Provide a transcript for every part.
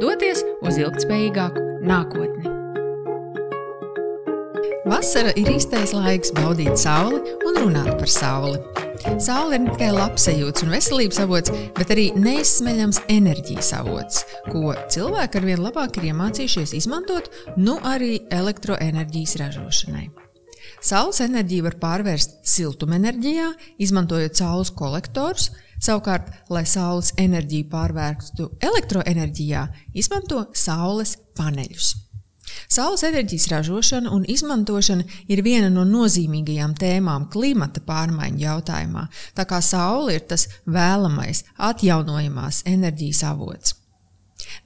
doties uz ilgspējīgāku nākotni. Vasara ir īstais laiks baudīt sauli un runāt par sauli. Saule ir ne tikai labsajūts un veselības avots, bet arī neizsmeļams enerģijas avots, ko cilvēki arvien labāk ir iemācījušies izmantot, nu arī elektroenerģijas ražošanai. Saules enerģiju var pārvērst siltumenerģijā, izmantojot saules kolektorus, Savukārt, lai saules enerģiju pārvērstu elektroenerģijā, izmanto saules paneļus. Saules enerģijas ražošana un izmantošana ir viena no nozīmīgajām tēmām klimata pārmaiņu jautājumā, tā kā saule ir tas vēlamais, atjaunojamās enerģijas avots.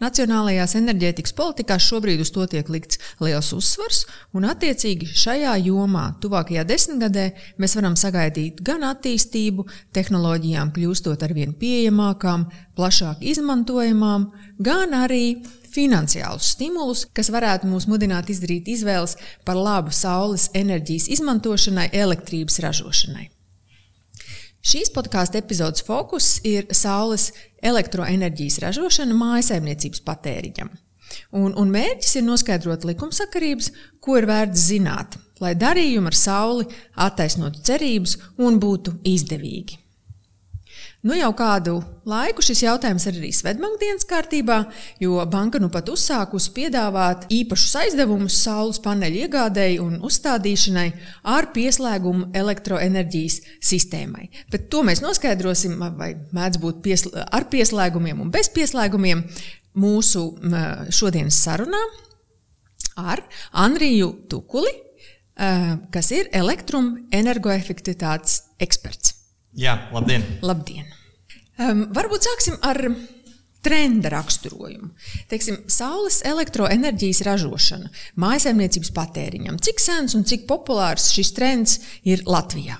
Nacionālajās enerģētikas politikās šobrīd uz to tiek likts liels uzsvars, un attiecīgi šajā jomā tuvākajā desmitgadē mēs varam sagaidīt gan attīstību, tehnoloģijām kļūstot arvien pieejamākām, plašāk izmantojamām, gan arī finansiālus stimulus, kas varētu mūs mudināt izdarīt izvēles par labu saules enerģijas izmantošanai elektrības ražošanai. Šīs podkāstu epizodes fokus ir saules elektroenerģijas ražošana mājsaimniecības patēriņam. Un, un mērķis ir noskaidrot likumsakarības, ko ir vērts zināt, lai darījumi ar sauli attaisnotu cerības un būtu izdevīgi. Nu jau kādu laiku šis jautājums ir arī Svetbanka dienas kārtībā, jo banka nu pat uzsākusi piedāvāt īpašus aizdevumus saules paneļu iegādēji un uzstādīšanai ar pieslēgumu elektroenerģijas sistēmai. Bet to mēs noskaidrosim, vai mēdz būt piesl ar pieslēgumiem un bez pieslēgumiem mūsu šodienas sarunā ar Andriju Tukuli, kas ir elektroenergoefektivitātes eksperts. Jā, labdien! labdien. Um, varbūt sāksim ar trenda raksturojumu. Teiksim, saules elektroenerģijas ražošana mājsaimniecības patēriņam. Cik sens un cik populārs šis trends ir Latvijā?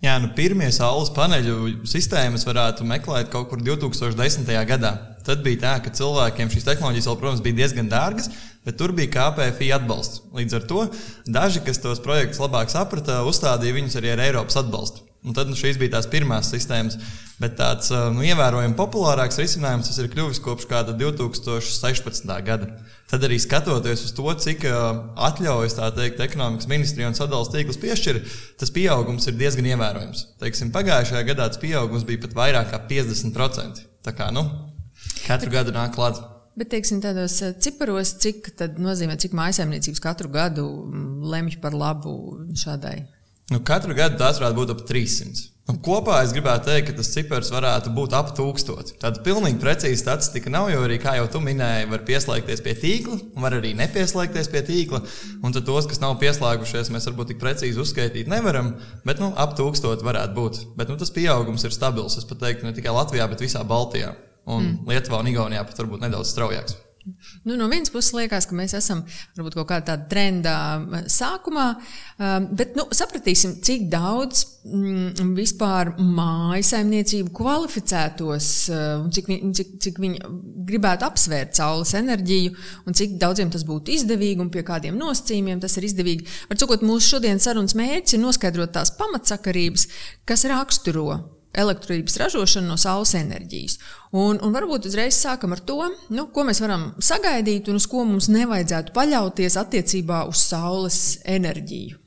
Jā, nu pirmie saules paneļu sistēmas varētu meklēt kaut kur 2010. gadā. Tad bija tā, ka cilvēkiem šīs tehnoloģijas vēl, protams, bija diezgan dārgas, bet tur bija KPFI atbalsts. Līdz ar to daži, kas tos projektus labāk saprata, uzstādīja viņus arī ar Eiropas atbalstu. Un tad nu, šīs bija tās pirmās sistēmas. Bet tāds nu, ievērojami populārāks risinājums ir kļuvis kopš 2016. gada. Tad arī skatoties uz to, cik atļaujas teikt, ekonomikas ministrija un sadalījuma tīkls piešķir, tas pieaugums ir diezgan ievērojams. Teiksim, pagājušajā gadā tas pieaugums bija pat vairāk kā 50%. Tā kā nu, katru gadu nāk klāt. Bet, teiksim, tādos ciparos, cik nozīmē, cik mājsaimniecības katru gadu lemj par labu šādai Nu, katru gadu tās varētu būt ap 300. Un kopā es gribētu teikt, ka tas cipars varētu būt ap 1000. Tāda pilnīgi precīza statistika nav, jo arī, kā jau tu minēji, var pieslēgties pie tīkla, var arī nepieslēgties pie tīkla. Un tad tos, kas nav pieslēgušies, mēs varbūt tik precīzi uzskaitīt nevaram, bet nu, ap 1000 varētu būt. Bet nu, tas pieaugums ir stabils. Es pat teiktu, ne tikai Latvijā, bet visā Baltijā. Un mm. Lietuvā un Igaunijā pat varbūt nedaudz straujāks. Nu, no vienas puses liekas, ka mēs esam varbūt kaut kādā tādā trendā sākumā, bet nu, sapratīsim, cik daudz mm, vispār mājasaimniecību kvalificētos un cik, vi, cik, cik viņi gribētu apsvērt saules enerģiju un cik daudziem tas būtu izdevīgi un pie kādiem nosacījumiem tas ir izdevīgi. Var sakot, mūsu šodienas sarunas mērķis ir noskaidrot tās pamatsakarības, kas raksturo elektrības ražošanu no saules enerģijas. Un, un varbūt uzreiz sākam ar to, nu, ko mēs varam sagaidīt un uz ko mums nevajadzētu paļauties attiecībā uz saules enerģiju.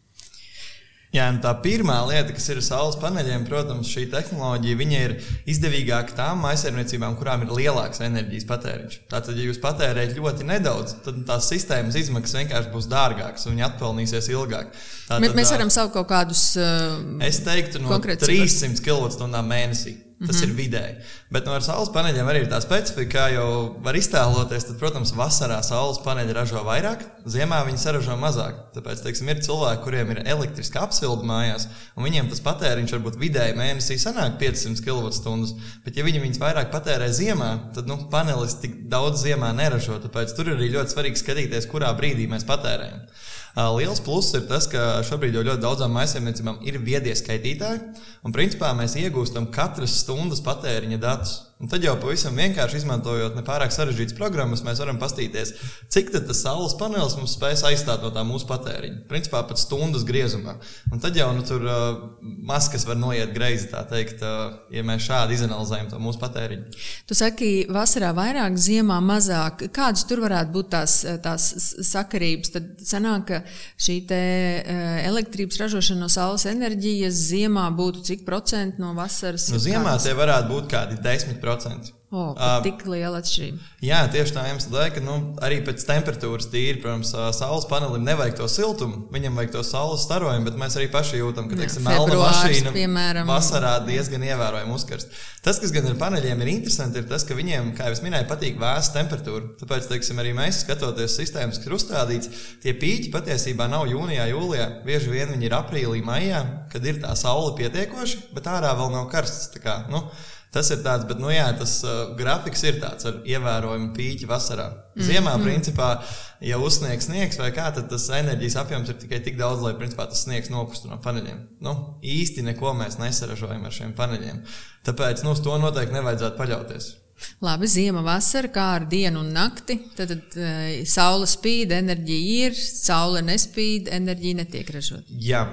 Jā, tā pirmā lieta, kas ir saules paneļiem, protams, šī tehnoloģija ir izdevīgāka tām maisaimniecībām, kurām ir lielāks enerģijas patēriņš. Tātad, ja jūs patērējat ļoti nedaudz, tad tās sistēmas izmaksas vienkārši būs dārgākas un viņi atpelnīsies ilgāk. Tātad, mēs varam saukt kaut kādus. Uh, es teiktu, no 300 kWh mēnesī. Tas mm -hmm. ir vidēji. Bet no ar saules paneļiem arī ir tā specifika, kā jau var iztēloties. Tad, protams, vasarā saules paneļi ražo vairāk, ziemā viņi saražo mazāk. Tāpēc, teiksim, ir cilvēki, kuriem ir elektriska apsilde mājās, un viņiem tas patēriņš varbūt vidēji mēnesī sanāk 500 kWh. Bet, ja viņi viņus vairāk patērē ziemā, tad nu, panelis tik daudz ziemā neražo. Tāpēc tur ir arī ļoti svarīgi skatīties, kurā brīdī mēs patērējam. Liels pluss ir tas, ka šobrīd jau ļoti daudzām maisaimniecībām ir viedie skaitītāji, un principā mēs iegūstam katras stundas patēriņa datus. Un tad jau pavisam vienkārši izmantojot nepārāk sarežģītas programmas, mēs varam paskatīties, cik tas saules panelis mums spēs aizstāt no tā mūsu patēriņa. Principā pat stundas griezumā. Un tad jau nu, tur uh, maskas var noiet greizi, tā teikt, uh, ja mēs šādi izanalizējam to mūsu patēriņu. Tu saki, vasarā vairāk, ziemā mazāk. Kādas tur varētu būt tās, tās sakarības? Tad sanāk, ka šī te, uh, elektrības ražošana no saules enerģijas ziemā būtu cik procenti no vasaras? Nu, ziemā kādas? tie varētu būt kādi 10%. 10%. Oh, uh, tik liela atšķirība. Jā, tieši tā iemesla dēļ, ka nu, arī pēc temperatūras tīri, protams, saules panelim nevajag to siltumu, viņam vajag to saules starojumu, bet mēs arī paši jūtam, ka teiksim, melna mašīna piemēram. vasarā diezgan ievērojami uzkarst. Tas, kas gan ar paneļiem ir interesanti, ir tas, ka viņiem, kā jau minēju, patīk vēsta temperatūra. Tāpēc, teiksim, arī mēs skatoties sistēmas, kas ir uzstādīts, tie pīķi patiesībā nav jūnijā, jūlijā. Bieži vien viņi ir aprīlī, maijā, kad ir tā saule pietiekoši, bet ārā vēl nav karsts. Kā, nu, Tas ir tāds, bet, nu, jā, tas uh, grafiks ir tāds ar ievērojumu pīķi vasarā. Mm. Ziemā, mm. principā, ja uzsniegs sniegs vai kā, tad tas enerģijas apjoms ir tikai tik daudz, lai, principā, tas sniegs nokustu no paneļiem. Nu, īsti neko mēs nesaražojam ar šiem paneļiem. Tāpēc, nu, uz to noteikti nevajadzētu paļauties. Labi, ziema, vasara, kā ar dienu un nakti. Tad, tad uh, saule spīd, enerģija ir, saule nespīd, enerģija netiek ražota. Jā,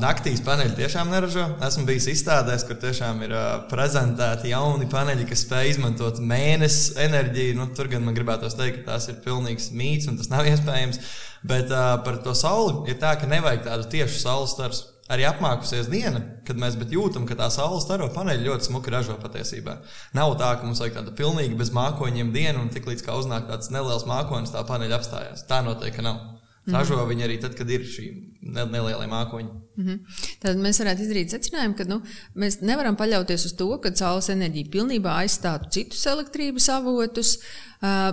naktīs paneļi tiešām neražo. Esmu bijis izstādēs, kur tiešām ir prezentēti jauni paneļi, kas spēj izmantot mēnesi enerģiju. Nu, tur gan man gribētos teikt, ka tās ir pilnīgs mīts un tas nav iespējams. Bet par to sauli ir tā, ka nevajag tādu tiešu saules starsu arī apmākusies diena, kad mēs jūtam, ka tā saules staro paneļi ļoti smuki ražo patiesībā. Nav tā, ka mums vajag tādu pilnīgi bez mākoņiem dienu, un tiklīdz kā uznāk tāds neliels mākonis, tā paneļa apstājās. Tā noteikti nav. Mhm. Ražo mm -hmm. viņi arī tad, kad ir šī nelielā mākoņa. Mm -hmm. Tad mēs varētu izdarīt secinājumu, ka nu, mēs nevaram paļauties uz to, ka saules enerģija pilnībā aizstātu citus elektrības avotus,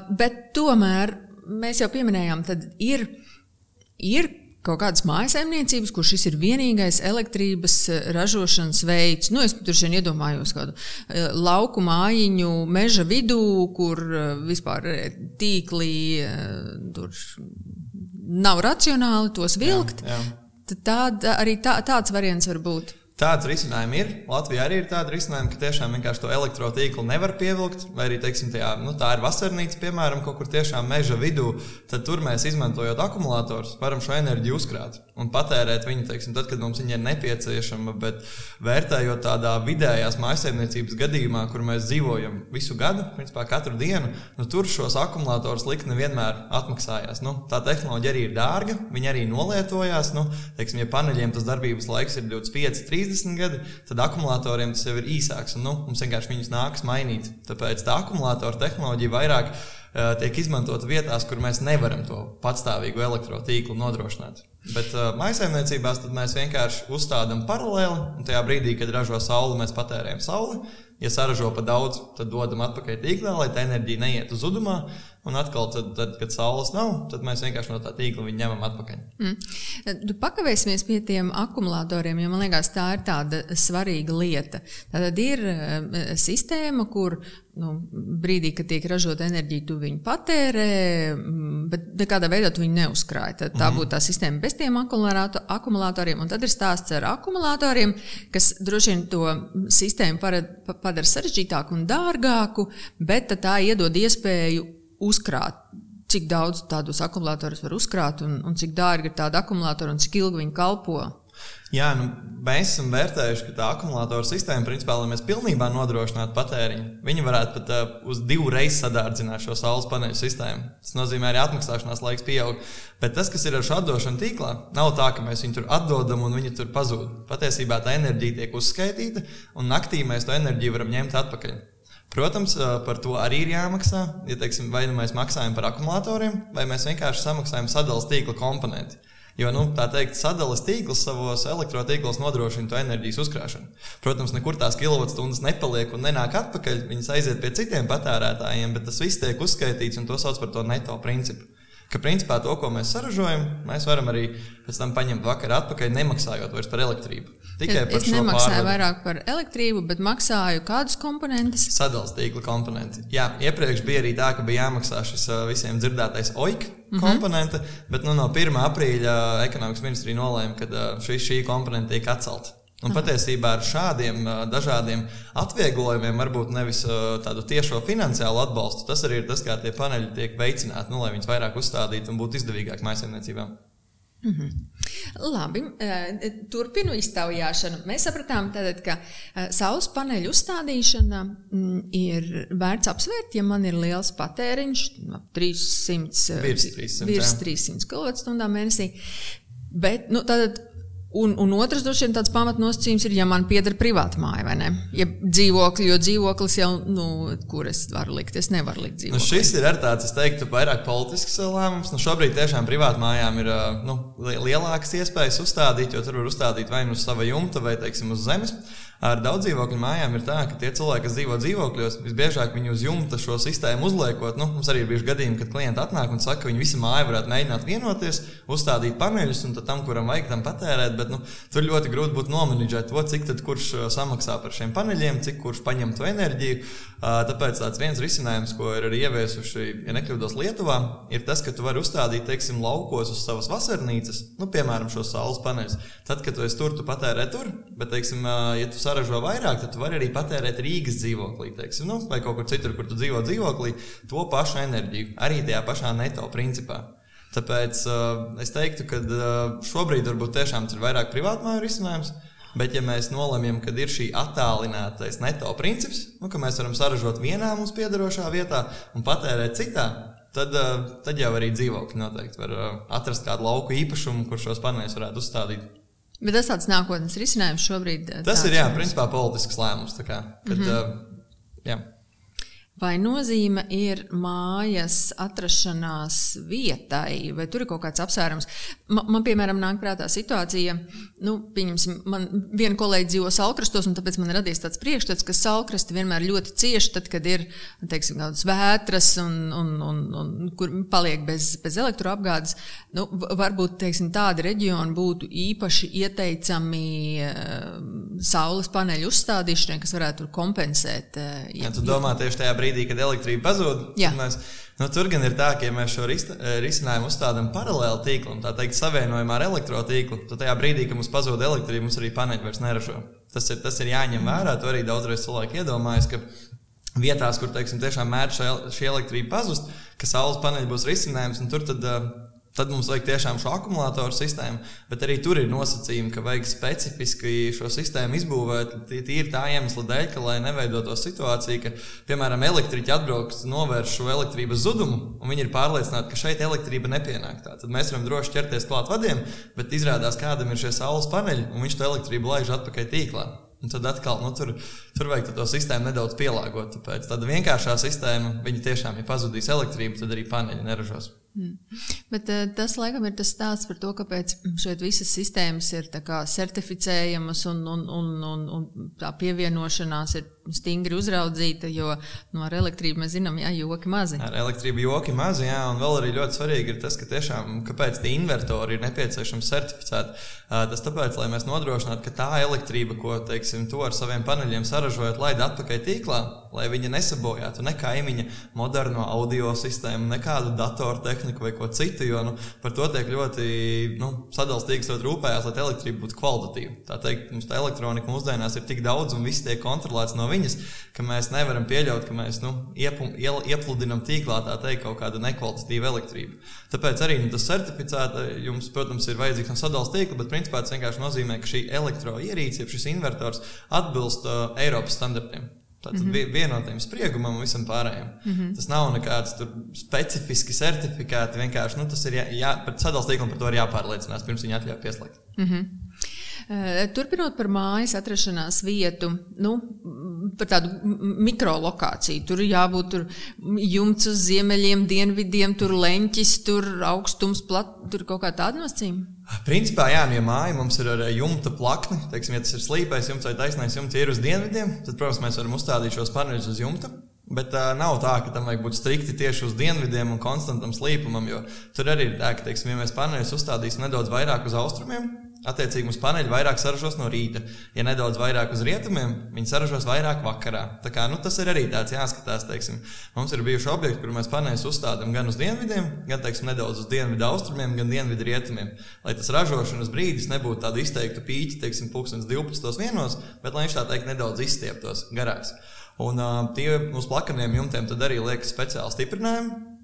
bet tomēr mēs jau pieminējām, ka ir, ir kaut kādas mājsaimniecības, kur šis ir vienīgais elektrības eh, ražošanas veids. Nu, es tur šodien iedomājos kādu eh, lauku mājiņu meža vidū, kur eh, vispār tīklī tur nav racionāli tos vilkt. Jā, jā. Tad tād, arī tā, tāds variants var būt. Tāds risinājums ir. Latvijā arī ir tāda risinājuma, ka tiešām vienkārši to elektrotīklu nevar pievilkt. Vai arī, teiksim, tajā, nu, tā ir vasarnīca, piemēram, kaut kur tiešām meža vidū. Tad tur mēs, izmantojot akumulatorus, varam šo enerģiju uzkrāt un patērēt viņu, teiksim, tad, kad mums viņa ir nepieciešama. Bet vērtējot tādā vidējās maisaimniecības gadījumā, kur mēs dzīvojam visu gadu, principā katru dienu, nu, tur šos akumulatorus likt nevienmēr atmaksājās. Nu, tā tehnoloģija arī ir dārga, viņi arī nolietojās. Nu, teiksim, ja paneļiem tas darbības laiks ir 25, 30. 30 gadi, tad akumulatoriem tas jau ir īsāks. Un, nu, mums vienkārši viņus nāks mainīt. Tāpēc tā akumulātora tehnoloģija vairāk uh, tiek izmantota vietās, kur mēs nevaram to patstāvīgu elektrotīklu nodrošināt. Bet uh, maisaimniecībās mēs vienkārši uzstādām paralēli, un tajā brīdī, kad ražo sauli, mēs patērējam sauli. Ja saražo pa daudz, tad dodam atpakaļ tīklā, lai tā enerģija neietu zudumā. Un atkal, tad, tad, kad saules nav, tad mēs vienkārši no tā tīkla viņu ņemam atpakaļ. Mm. Tu pakavēsimies pie tiem akumulatoriem, jo man liekas, tā ir tāda svarīga lieta. Tad ir uh, sistēma, kur nu, brīdī, kad tiek ražota enerģija, tu viņu patērē, mm, bet nekādā veidā tu viņu neuzkrāj. Tad tā mm. būtu tā sistēma bez tiem akumulatoriem. Un tad ir stāsts ar akumulatoriem, kas droši vien to sistēmu padara sarežģītāku un dārgāku, bet tā iedod iespēju uzkrāt, cik daudz tādus akumulatorus var uzkrāt un, un cik dārgi ir tādi akumulatori un cik ilgi viņi kalpo. Jā, nu, mēs esam vērtējuši, ka tā akumulātora sistēma, principā, lai mēs pilnībā nodrošinātu patēriņu, viņi varētu pat uh, uz divu reizi sadārdzināt šo saules paneļu sistēmu. Tas nozīmē, arī atmaksāšanās laiks pieaug. Bet tas, kas ir ar šo atdošanu tīklā, nav tā, ka mēs viņu tur atdodam un viņi tur pazūd. Patiesībā tā enerģija tiek uzskaitīta, un naktī mēs to enerģiju varam ņemt atpakaļ. Protams, par to arī ir jāmaksā. Ja teiksim, vai nu mēs maksājam par akumulatoriem, vai mēs vienkārši samaksājam sadalījuma tīkla komponenti. Jo, nu, tā teikt, sadales tīkls savos elektrotīklos nodrošina to enerģijas uzkrāšanu. Protams, nekur tās kilovatstundas nepaliek un nenāk atpakaļ. Viņas aiziet pie citiem patērētājiem, bet tas viss tiek uzskaitīts un to sauc par to neto principu. Ka principā to, ko mēs saražojam, mēs varam arī pēc tam paņemt vakarā atpakaļ, nemaksājot vairs par elektrību. Tikai es, par es nemaksāju pārvadu. vairāk par elektrību, bet maksāju kādus komponentus? Sadalījuma tīkla komponenti. Jā, iepriekš bija arī tā, ka bija jāmaksā šis visiem dzirdētais OIK mm -hmm. komponente, bet nu, no 1. aprīļa ekonomikas ministrija nolēma, ka šī, šī komponente tiek atcelta. Un patiesībā ar šādiem dažādiem atvieglojumiem, varbūt nevis tādu tiešo finansiālu atbalstu, tas arī ir tas, kā tie paneļi tiek veicināti, nu, lai viņus vairāk uzstādītu un būtu izdevīgāk maisaimniecībām. Mm -hmm. Labi, turpinu iztaujāšanu. Mēs sapratām, tātad, ka saules paneļu uzstādīšana ir vērts apsvērt, ja man ir liels patēriņš, 300, virs 300, virs 300 kWh mēnesī. Bet, nu, tātad, Un, un otrs, droši vien, tāds pamatnosacījums ir, ja man pieder privāta māja vai ne. Ja dzīvokli, jo dzīvoklis jau, nu, kur es varu likt, es nevaru likt dzīvokli. Nu, šis ir ar tāds, es teiktu, vairāk politisks lēmums. Nu, šobrīd tiešām privāta mājām ir nu, lielākas iespējas uzstādīt, jo tur var uzstādīt vai nu uz sava jumta vai, teiksim, uz zemes. Ar daudz dzīvokļu mājām ir tā, ka tie cilvēki, kas dzīvo dzīvokļos, visbiežāk viņi uz jumta šo sistēmu uzliekot. Nu, mums arī ir bijuši gadījumi, kad klienti atnāk un saka, ka viņi visi māju varētu mēģināt vienoties, uzstādīt paneļus un tam, kuram vajag tam patērēt. Bet nu, tur ļoti grūti būtu nomenedžēt to, cik tad kurš samaksā par šiem paneļiem, cik kurš paņem to enerģiju. Tāpēc tāds viens risinājums, ko ir arī ieviesuši, ja nekļūdos Lietuvā, ir tas, ka tu vari uzstādīt, teiksim, laukos uz savas vasarnīcas, nu, piemēram, šos saules paneļus. Tad, kad tu esi tur, tu patērē tur, bet, teiksim, ja tu saražo vairāk, tad tu vari arī patērēt Rīgas dzīvoklī, teiksim, nu, vai kaut kur citur, kur tu dzīvo dzīvoklī, to pašu enerģiju, arī tajā pašā neto principā. Tāpēc uh, es teiktu, ka uh, šobrīd varbūt tiešām ir vairāk privātmāju risinājums. Bet, ja mēs nolemjam, ka ir šī attālinātais neto princips, nu, ka mēs varam saražot vienā mums piederošā vietā un patērēt citā, tad, tad jau arī dzīvokļi noteikti var atrast kādu lauku īpašumu, kur šos paneļus varētu uzstādīt. Bet tas tāds nākotnes risinājums šobrīd. Tas ir, jā, principā politisks lēmums. Kā, kad, mm -hmm. uh, jā. Vai nozīme ir mājas atrašanās vietai, vai tur ir kaut kāds apsvērums? Man, man piemēram, nāk prātā situācija, nu, pieņemsim, man viena kolēģi dzīvo salkrastos, un tāpēc man radies tāds priekšstats, ka salkrasti vienmēr ļoti cieši, tad, kad ir, teiksim, kādas vētras un, un, un, un kur paliek bez, bez elektroapgādes. Nu, varbūt, teiksim, tādi reģioni būtu īpaši ieteicami uh, saules paneļu uzstādīšanai, kas varētu kompensēt. Ja, ja tu domā tieši tajā brīdī? Brīdī, kad elektrība pazūd. Mēs, nu, tur gan ir tā, ka ja mēs šo eh, risinājumu uzstādām paralēli tīklam, tā teikt, savienojumā ar elektrotīklu, tad tajā brīdī, kad mums pazūd elektrība, mums arī paneļi vairs neražo. Tas ir, tas ir jāņem vērā. To arī daudzreiz cilvēki iedomājas. Vietās, kur teiksim, tiešām mēģina šī elektrība pazust, ka saules paneļi būs risinājums, un tur tad uh, Tad mums vajag tiešām šo akumulātoru sistēmu, bet arī tur ir nosacījumi, ka vajag specifiski šo sistēmu izbūvēt. Tīri tā iemesla dēļ, ka, lai neveidotos situācija, ka, piemēram, elektriķi atbrauks, novērš šo elektrības zudumu, un viņi ir pārliecināti, ka šeit elektrība nepienāk. Tā. Tad mēs varam droši ķerties klāt vadiem, bet izrādās, kādam ir šie saules paneļi, un viņš to elektrību laiž atpakaļ tīklā. Un tad atkal nu, tur, tur vajag to sistēmu nedaudz pielāgot. Tāpēc tāda vienkāršā sistēma, viņa tiešām, ja pazudīs elektrība, tad arī paneļi neražos. Mm. Bet uh, tas, laikam, ir tas stāsts par to, kāpēc šeit visas sistēmas ir certificējamas un, un, un, un, un tā pievienošanās ir stingri uzraudzīta, jo no nu, ar elektrību mēs zinām, jā, joki mazi. Ar elektrību joki mazi, jā, un vēl arī ļoti svarīgi ir tas, ka tiešām, kāpēc tie invertori ir nepieciešams certificēt. Uh, tas tāpēc, lai mēs nodrošinātu, ka tā elektrība, ko, teiksim, to ar saviem paneļiem saražojot, laid atpakaļ tīklā, lai viņa nesabojātu ne kaimiņa moderno audio sistēmu, nekādu datoru tehniku vai ko citu. Jo nu, par to tiek ļoti nu, sadalīts tīkls, ļoti rūpējās, lai elektrība būtu kvalitatīva. Tā teikt, mums tā elektronika mūsdienās ir tik daudz un viss tiek kontrolēts no viņas, ka mēs nevaram pieļaut, ka mēs nu, iepu, iel, iepludinam tīklā teikt kaut kādu nekvalitatīvu elektrību. Tāpēc arī nu, tas certificēta jums, protams, ir vajadzīgs no sadalījuma tīkla, bet principā tas vienkārši nozīmē, ka šī elektroierīce, šis invertors atbilst uh, Eiropas standartiem. Tātad mm -hmm. vienotiem spriegumam un visam pārējiem. Mm -hmm. Tas nav nekāds specifiski certifikāti. Vienkārši nu, tas ir jā, jā, par sadalījuma tīklu par to ir jāpārliecinās, pirms viņi atļauj pieslēgt. Mm -hmm. Turpinot par mājas atrašanās vietu, nu, par tādu mikrolokāciju. Tur jābūt tur jumts uz ziemeļiem, dienvidiem, tur leņķis, tur augstums, plat, tur kaut kā tāda nosacījuma. Principā, jā, nu, ja māja mums ir ar jumta plakni, teiksim, ja tas ir slīpais jumts vai taisnais jumts, ir uz dienvidiem, tad, protams, mēs varam uzstādīt šos paneļus uz jumta. Bet uh, nav tā, ka tam vajag būt strikti tieši uz dienvidiem un konstantam slīpumam, jo tur arī ir tā, ka, teiksim, ja mēs paneļus uzstādīsim nedaudz vairāk uz austrumiem, attiecīgi mums paneļi vairāk saražos no rīta. Ja nedaudz vairāk uz rietumiem, viņi saražos vairāk vakarā. Tā kā, nu, tas ir arī tāds jāskatās. Teiksim. Mums ir bijuši objekti, kur mēs paneļus uzstādām gan uz dienvidiem, gan teiksim, nedaudz uz dienvidu austrumiem, gan dienvidu rietumiem. Lai tas ražošanas brīdis nebūtu tāds izteikti pīķi, teiksim, 12. vienos, bet lai viņš tā teikt nedaudz izstieptos garāks. Un uh, tie uz plakaniem jumtiem tad arī liekas speciāli stiprinājumi,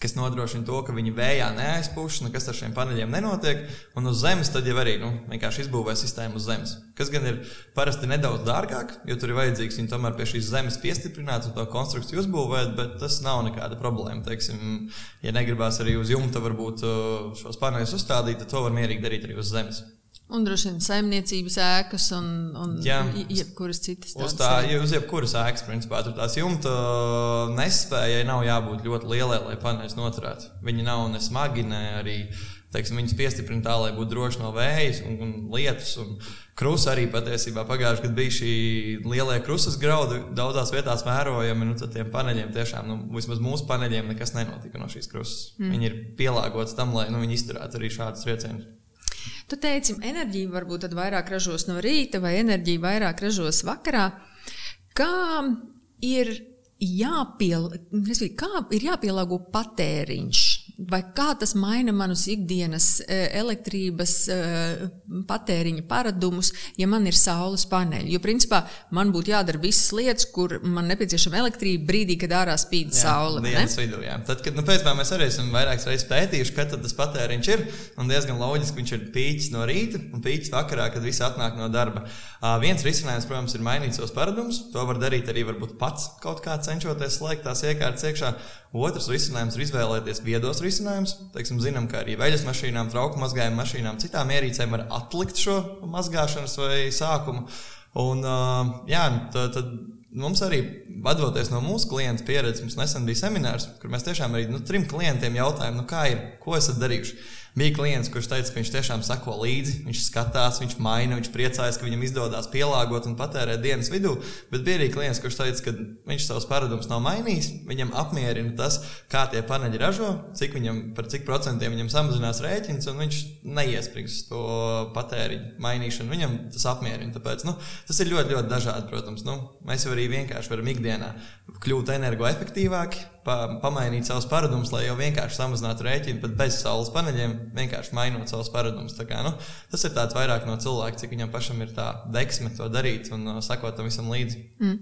kas nodrošina to, ka viņi vējā neaizpūš, nekas ar šiem paneļiem nenotiek. Un uz zemes tad jau arī nu, vienkārši izbūvē sistēmu uz zemes. Kas gan ir parasti nedaudz dārgāk, jo tur ir vajadzīgs viņu tomēr pie šīs zemes piestiprināt un to konstrukciju uzbūvēt, bet tas nav nekāda problēma. Teiksim, ja negribās arī uz jumta varbūt šos paneļus uzstādīt, tad to var mierīgi darīt arī uz zemes. Un droši vien saimniecības ēkas un, un Jā, jebkuras citas. Uz, tā, ja uz jebkuras ēkas, principā, tur tās jumta nespējai nav jābūt ļoti lielai, lai paneļus noturētu. Viņi nav ne smagi, ne arī teiksim, viņus piestiprina tā, lai būtu droši no vējas un, un lietus. Un krusa arī patiesībā pagājušajā gadā bija šī lielie krusas graudi, daudzās vietās vērojami. Nu, tad tiem paneļiem tiešām, nu, vismaz mūsu paneļiem, nekas nenotika no šīs krusas. Mm. Viņi ir pielāgoti tam, lai nu, viņi izturētu arī šādus triecienus. Tu teici, enerģija varbūt vairāk ražos no rīta, vai enerģija vairāk ražos vakarā. Kā ir, jāpiel, kā ir jāpielāgo patēriņš vai kā tas maina manus ikdienas e, elektrības e, patēriņa paradumus, ja man ir saules paneļi. Jo, principā, man būtu jādara visas lietas, kur man nepieciešama elektrība brīdī, kad ārā spīd jā, saule. Dienas vidū, jā. Tad, kad, nu, pēc tam mēs arī esam vairākas reizes pētījuši, kad tas patēriņš ir, un diezgan loģiski, viņš ir pīķis no rīta un pīķis vakarā, kad visi atnāk no darba. Uh, viens risinājums, protams, ir mainīt savus paradumus. To var darīt arī varbūt pats kaut kā cenšoties slēgt tās iekārtas iekšā. Otrs risinājums ir izvēlēties viedos risinājumus. Teiksim, zinām, ka arī veļas mašīnām, trauku mazgājuma mašīnām, citām ierīcēm var atlikt šo mazgāšanas vai sākumu. Un, jā, tad, tad mums arī vadoties no mūsu klienta pieredzes, mums nesen bija seminārs, kur mēs tiešām arī nu, trim klientiem jautājām, nu, kā ir, ko esat darījuši. Bija klients, kurš teica, ka viņš tiešām sako līdzi, viņš skatās, viņš maina, viņš priecājas, ka viņam izdodas pielāgot un patērēt dienas vidū. Bet bija arī klients, kurš teica, ka viņš savus paradumus nav mainījis. Viņam apmierina tas, kā tie paneļi ražo, cik viņam, par cik procentiem viņam samazinās rēķins, un viņš neiesprings to patēriņu mainīšanu. Viņam tas apmierina. Tāpēc, nu, tas ir ļoti, ļoti dažādi, protams. Nu, mēs jau arī vienkārši varam ikdienā kļūt energoefektīvāki, pa, pamainīt savus paradumus, lai jau vienkārši samazinātu rēķinu, bet bez saules paneļiem, vienkārši mainot savus paradumus. Kā, nu, tas ir tāds vairāk no cilvēka, cik viņam pašam ir tā deksme to darīt un uh, sakot tam visam līdzi. Mm.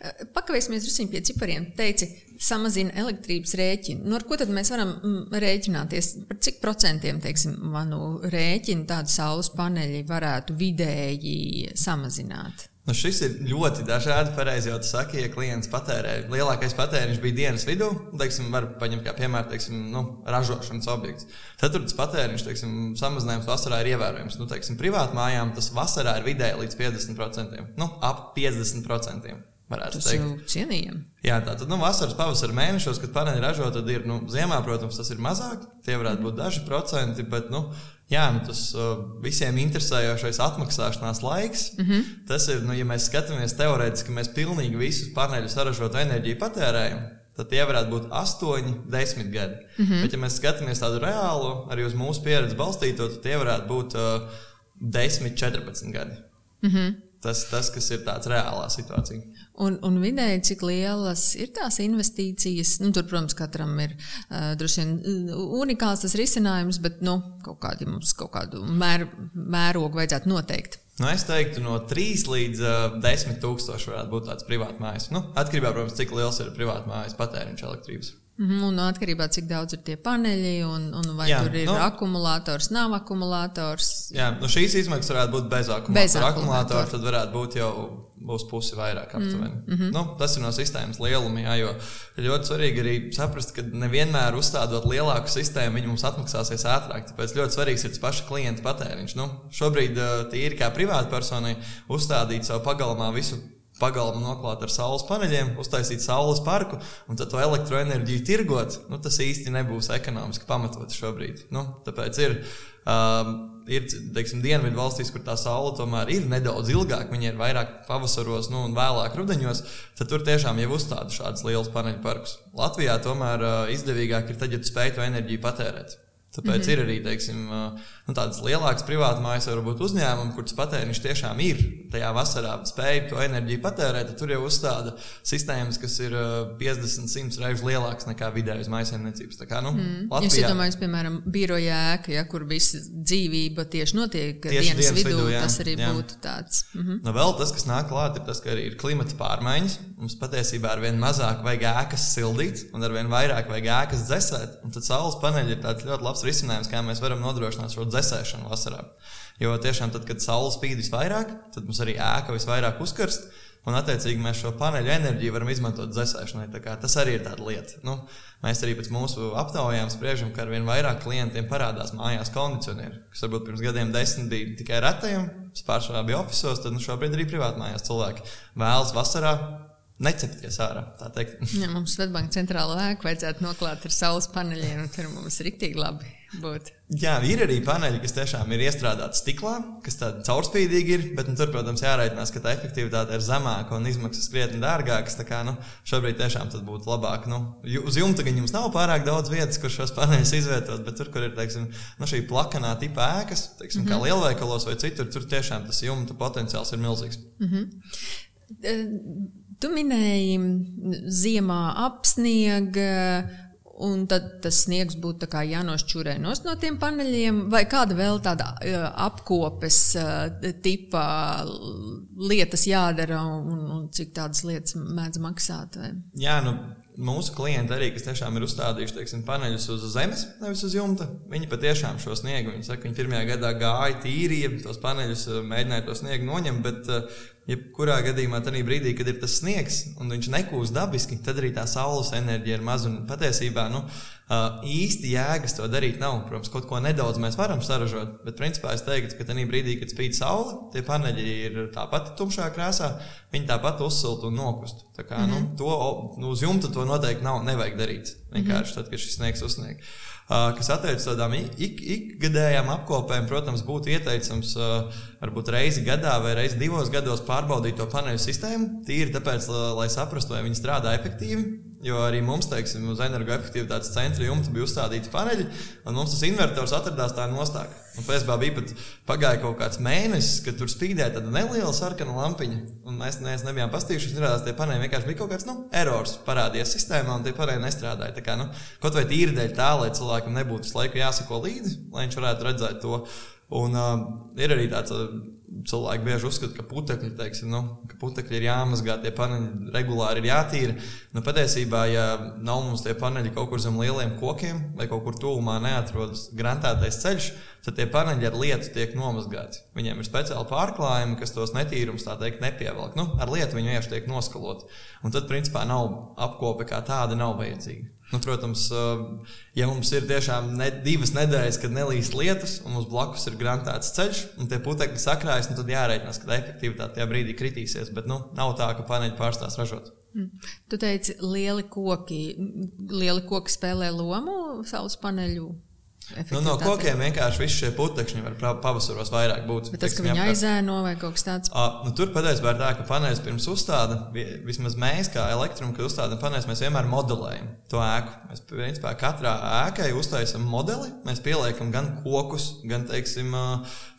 Uh, pakavēsimies drusku pie cipariem. Teici, samazina elektrības rēķinu. Nu, ar ko tad mēs varam mm, rēķināties? Par cik procentiem, teiksim, manu rēķinu tādu saules paneļi varētu vidēji samazināt? Nu, šis ir ļoti dažādi. Pareizi jau saka, ja klients patērē. Lielākais patēriņš bija dienas vidū, teiksim, var paņemt kā piemēru teiksim, nu, ražošanas objekts. Tad tur tas patēriņš, teiksim, samazinājums vasarā ir ievērojams. Nu, teiksim, privātu mājām tas vasarā ir vidēji līdz 50%. Nu, ap 50%. Tas teikt. jau cienījami. Jā, tā tad nu, vasaras, pavasara mēnešos, kad paneļi ražo, tad ir nu, ziemā, protams, tas ir mazāk. Tie varētu būt daži procenti, bet nu, jā, nu, tas uh, visiem interesējošais atmaksāšanās laiks. Mm -hmm. Tas ir, nu, ja mēs skatāmies teorētiski, mēs pilnīgi visus paneļu saražotu enerģiju patērējam. Tad tie varētu būt 8, 10 gadi. Mm -hmm. Bet, ja mēs skatāmies tādu reālu, arī uz mūsu pieredzi balstīto, tad tie varētu būt uh, 10, 14 gadi. Mm -hmm. tas, tas, kas ir tāds reālā situācija. Un, un vidēji, cik lielas ir tās investīcijas? Nu, tur, protams, katram ir uh, droši vien unikāls tas risinājums, bet nu, kaut, kādi, mums kaut kādu mēr, mērogu vajadzētu noteikt. Nu, es teiktu, no 3 līdz uh, 10 tūkstoši varētu būt tāds privāts mājas. Nu, atkarībā, protams, cik liels ir privāta mājas patēriņš elektrības. Mhm, un atkarībā no cik daudz ir tie paneļi, un, un vai jā, tur ir nu, akumulators, nav akumulators. Jā, nu šīs izmaksas varētu būt bez akumulatora. Bez akumulatora tad varētu būt jau būs pusi vairāk aptuveni. Mm -hmm. nu, tas ir no sistēmas lieluma, jā, jo ļoti svarīgi arī saprast, ka nevienmēr uzstādot lielāku sistēmu, viņi mums atmaksāsies ātrāk. Tāpēc ļoti svarīgs ir tas paša klienta patēriņš. Nu, šobrīd tīri kā privātpersonai uzstādīt savu pagalmā visu pagalmu noklāt ar saules paneļiem, uztaisīt saules parku un tad to elektroenerģiju tirgot, nu, tas īsti nebūs ekonomiski pamatots šobrīd. Nu, tāpēc ir. Um, ir teiksim, dienvidu valstīs, kur tā saule tomēr ir nedaudz ilgāka, viņa ir vairāk pavasaros nu, un vēlāk rudenos, tad tur tiešām jau uzstāda šādas lielas paneļu parkus. Latvijā tomēr uh, izdevīgāk ir tad, ja tu spēj to enerģiju patērēt. Tāpēc mm -hmm. ir arī teiksim, nu, tādas lielākas privātas mājas, varbūt uzņēmumi, kurš patēriņš tiešām ir tajā vasarā spēja to enerģiju patērēt. Tur jau uzstāda sistēmas, kas ir 50, 100 reizes lielākas nekā vidējas maisaimniecības. Tā kā, nu, mm. Latvijā, Jūs iedomājaties, piemēram, biroja ēka, ja, kur viss dzīvība tieši notiek tieši dienas, dienas vidū, vidū jā, tas arī jā. būtu tāds. Mm -hmm. nu, vēl tas, kas nāk klāt, ir tas, ka arī ir klimata pārmaiņas. Mums patiesībā ar vien mazāk vajag ēkas sildīt, un ar vien vairāk vajag ēkas dzēsēt. Un tad saules paneļi ir tāds ļoti labs labs risinājums, kā mēs varam nodrošināt šo dzēsēšanu vasarā. Jo tiešām, tad, kad saule spīd visvairāk, tad mums arī ēka visvairāk uzkarst. Un, attiecīgi, mēs šo paneļu enerģiju varam izmantot dzēsēšanai. Tas arī ir tāda lieta. Nu, mēs arī pēc mūsu aptaujām spriežam, ka ar vien vairāk klientiem parādās mājās kondicionieri, kas varbūt pirms gadiem desmit bija tikai retajiem, pārsvarā bija oficiālos, tad nu, šobrīd arī privāti mājās cilvēki vēlas vasarā necepties ārā. Ja, mums Svetbanka centrāla ēka vajadzētu noklāt ar saules paneļiem, un tur mums rīktīgi labi būtu. Jā, ir arī paneļi, kas tiešām ir iestrādāti stiklā, kas tādi caurspīdīgi ir, bet nu, tur, protams, jārēķinās, ka tā efektivitāte ir zemāka un izmaksas krietni dārgākas. Tā kā nu, šobrīd tiešām būtu labāk. Nu, uz jumta gan jums nav pārāk daudz vietas, kur šos paneļus izvietot, bet tur, kur ir teiksim, nu, šī plakanā tipa ēkas, teiksim, mm -hmm. kā mhm. lielveikalos vai citur, tur tiešām tas jumta potenciāls ir milzīgs. Mm -hmm. Tu minēji, ziemā apsniega, un tad tas sniegs būtu jānošķūrē no tiem paneļiem, vai kāda vēl tāda apkopes tipa lietas jādara, un, un cik tādas lietas mēdz maksāt? Vai? Jā, nu, mūsu klienti arī, kas tiešām ir uzstādījuši teiksim, paneļus uz zemes, nevis uz jumta, viņi patiešām šo sniegu, viņi saka, viņi pirmajā gadā gāja tīrīja tos paneļus, mēģināja to sniegu noņemt, bet jebkurā gadījumā, tajā brīdī, kad ir tas sniegs un viņš nekūst dabiski, tad arī tā saules enerģija ir maza. Patiesībā nu, īsti jēgas to darīt nav. Protams, kaut ko nedaudz mēs varam saražot, bet principā es teiktu, ka tajā brīdī, kad spīd saule, tie paneļi ir tāpat tumšā krāsā, viņi tāpat uzsilst un nokust. Tā kā, mm -hmm. nu, mhm. to, nu, uz jumta to noteikti nav, nevajag darīt. Vienkārši mm -hmm. tad, kad šis sniegs uzsniegt. Kas attiecas tādām ik, ikgadējām apkopēm, protams, būtu ieteicams varbūt reizi gadā vai reizi divos gados pārbaudīt to paneļu sistēmu. Tīri tāpēc, lai saprastu, vai viņi strādā efektīvi, Jo arī mums, teiksim, uz energoefektivitātes centra jumta bija uzstādīti paneļi, un mums tas invertors atradās tā nostākā. Un tam bija pat pagāja kaut kāds mēnesis, kad tur spīdēja tāda neliela sarkana lampiņa. Un mēs, mēs nebijām pastījušies, redzējām, tie paneļi vienkārši bija kaut kāds nu, erors parādījies sistēmā, un tie paneļi nestrādāja. Tā kā, nu, kaut vai tīri dēļ tā, lai cilvēkam nebūtu visu laiku jāsako līdzi, lai viņš varētu redzēt to. Un uh, ir arī tāds. Uh, cilvēki bieži uzskata, ka putekļi, teiksim, nu, ka putekļi ir jāmazgā, tie paneļi regulāri ir jātīra. Nu, patiesībā, ja nav mums tie paneļi kaut kur zem lieliem kokiem vai kaut kur tuvumā neatrodas grantētais ceļš, tad tie paneļi ar lietu tiek nomazgāti. Viņiem ir speciāli pārklājumi, kas tos netīrums tā teikt nepievelk. Nu, ar lietu viņi vienkārši tiek noskaloti. Un tad, principā, nav apkope kā tāda nav vajadzīga. Nu, protams, ja mums ir tiešām ne, divas nedēļas, kad nelīst lietus, un mums blakus ir grantēts ceļš, un tie putekļi sakrājas, nu, tad jārēķinās, ka efektivitāte tajā brīdī kritīsies. Bet nu, nav tā, ka paneļi pārstās ražot. Mm. Tu teici, lieli koki, lieli koki spēlē lomu saules paneļu Nu, no kokiem vienkārši visi šie putekļi var pavasaros vairāk būt. Bet tas, ka viņi aizēno vai kaut kas tāds? À, nu, tur patiesībā ir tā, ka paneļs pirms uzstāda, vismaz mēs, kā elektruma, kad uzstādām paneļus, mēs vienmēr modelējam to ēku. Mēs principā katrā ēkai uztaisam modeli, mēs pieliekam gan kokus, gan, teiksim,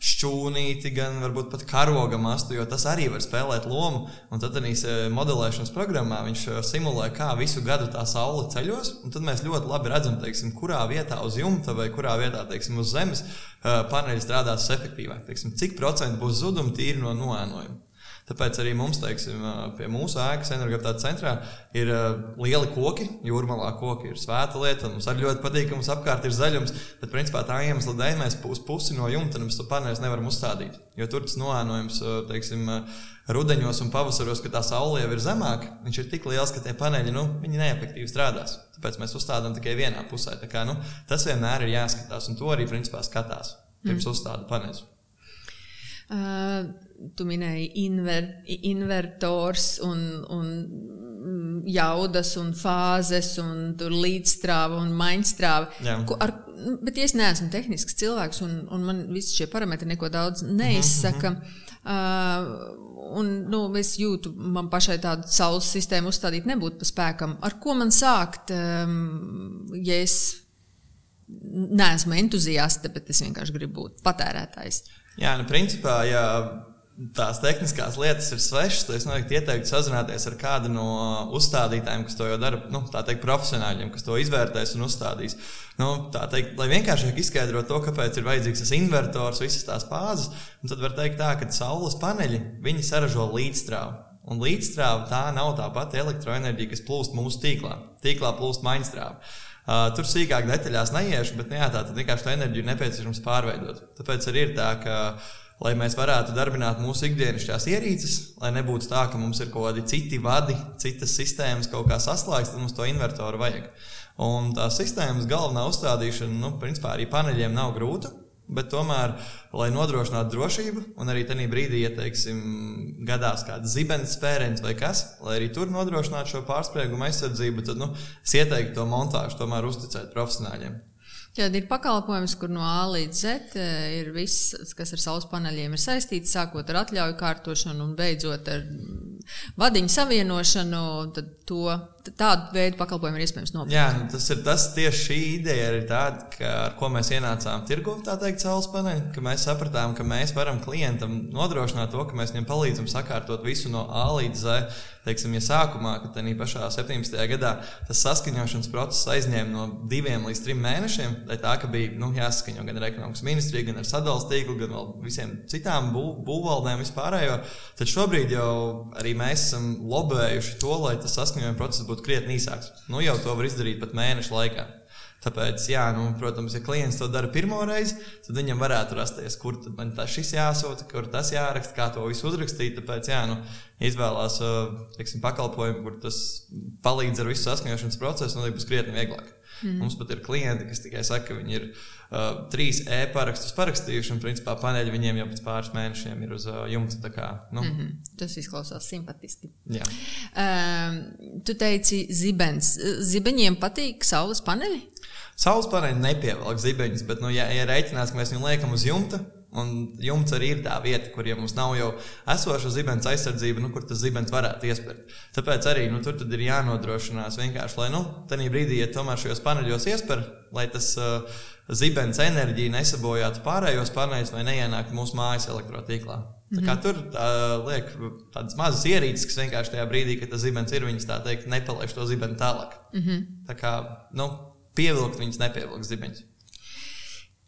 šķūnīti, gan varbūt pat karoga mastu, jo tas arī var spēlēt lomu. Un tad arī modelēšanas programmā viņš simulē, kā visu gadu tā saule ceļos, un tad mēs ļoti labi redzam, teiksim, kurā vietā uz jumta vai kurā vietā, teiksim, uz zemes paneļi strādās efektīvāk. Teiksim, cik procentu būs zudumi tīri no noēnojuma. Tāpēc arī mums, teiksim, pie mūsu ēkas energoapgādes centrā ir lieli koki. Jūrmalā koki ir svēta lieta. Mums arī ļoti patīk, ka mums apkārt ir zaļums. Bet, principā, tā iemesla dēļ mēs uz pusi no jumta mums to paneļus nevaram uzstādīt. Jo tur tas noēnojums, teiksim, rudenos un pavasaros, kad tā saule jau ir zemāka, viņš ir tik liels, ka tie paneļi nu, neefektīvi strādās. Tāpēc mēs uzstādām tikai vienā pusē. Kā, nu, tas vienmēr ir jāskatās, un to arī principā skatās pirms mm. uzstāda paneļus. Uh, tu minēji inver, invertors un, un jaudas un fāzes un līdzstrāva un maiņstrāva. Ar, bet ja es neesmu tehnisks cilvēks un, un man visi šie parametri neko daudz neizsaka. Mm -hmm. Uh, un nu, es jūtu, man pašai tādu saules sistēmu uzstādīt nebūtu pa spēkam. Ar ko man sākt, um, ja es neesmu entuziaste, bet es vienkārši gribu būt patērētājs? Jā, nu, principā, ja tās tehniskās lietas ir svešas, tad es noteikti ieteiktu sazināties ar kādu no uzstādītājiem, kas to jau dara, nu, tā teikt, profesionāļiem, kas to izvērtēs un uzstādīs. Nu, tā teikt, lai vienkāršāk izskaidrotu to, kāpēc ir vajadzīgs tas invertors, visas tās fāzes, tad var teikt tā, ka saules paneļi, viņi saražo līdzstrāvu. Un līdzstrāva tā nav tā pati elektroenerģija, kas plūst mūsu tīklā. Tīklā plūst mainstrāva. Uh, tur sīkāk detaļās neiešu, bet nu, jā, tā tad vienkārši to enerģiju nepieciešams pārveidot. Tāpēc arī ir tā, ka lai mēs varētu darbināt mūsu ikdienišķās ierīces, lai nebūtu tā, ka mums ir kaut kādi citi vadi, citas sistēmas kaut kā saslēgts, tad mums to invertoru vajag. Un tās sistēmas galvenā uzstādīšana, nu, principā arī paneļiem nav grūta. Bet tomēr, lai nodrošinātu drošību, un arī tajā brīdī, ja teiksim, gadās kāda zibens spēriens vai kas, lai arī tur nodrošinātu šo pārspriegumu aizsardzību, tad nu, es ieteiktu to montāžu tomēr uzticēt profesionāļiem. Tad ir pakalpojums, kur no A līdz Z eh, ir viss, kas ar saules paneļiem ir saistīts, sākot ar atļauju kārtošanu un beidzot ar vadiņu savienošanu. Tad to, tādu veidu pakalpojumu ir iespējams nopirkt. Jā, nu, tas ir tas tieši šī ideja ir tāda, ka, ar ko mēs ienācām tirgu, tā teikt, saules paneļi, ka mēs sapratām, ka mēs varam klientam nodrošināt to, ka mēs viņam palīdzam sakārtot visu no A līdz Z teiksim, ja sākumā, kad tajā pašā 17. gadā tas saskaņošanas process aizņēma no diviem līdz trim mēnešiem, lai tā ka bija nu, jāsaskaņo gan ar ekonomikas ministriju, gan ar sadalījuma tīklu, gan vēl visiem citām bū, būvvaldēm vispārējo, tad šobrīd jau arī mēs esam lobējuši to, lai tas saskaņojuma process būtu krietni īsāks. Nu, jau to var izdarīt pat mēnešu laikā. Tāpēc, jā, nu, protams, ja klients to dara pirmo reizi, tad viņam varētu rasties, kur man tas jāsūta, kur tas jāraksta, kā to visu uzrakstīt. Tāpēc, jā, nu, izvēlās teiksim, pakalpojumu, kur tas palīdz ar visu saskaņošanas procesu, un tas būs krietni vieglāk. Mm. Mums pat ir klienti, kas tikai saka, ka viņi ir uh, trīs e-parakstus parakstījuši, un principā paneļi viņiem jau pēc pāris mēnešiem ir uz uh, jumta. Kā, nu. mm -hmm. Tas izklausās simpatiski. Jā. Um, tu teici, zibens. Zibeņiem patīk saules paneļi? Saules paneļi nepievelk zibeņus, bet, nu, ja, ja rēķinās, ka mēs viņu liekam uz jumta, Un jumts arī ir tā vieta, kur ja mums nav jau esoša zibens aizsardzība, nu, kur tas zibens varētu iespērt. Tāpēc arī nu, tur ir jānodrošinās vienkārši, lai nu, tajā brīdī, ja tomēr šajos paneļos iespēr, lai tas uh, zibens enerģija nesabojātu pārējos paneļus vai neienāktu mūsu mājas elektrotīklā. Tā kā mhm. tur tā, liek tādas mazas ierīces, kas vienkārši tajā brīdī, kad tas zibens ir, viņas tā teikt, nepalaiž to zibeni tālāk. Mm -hmm. Tā kā nu, pievilkt viņas nepievilkt zibeņus.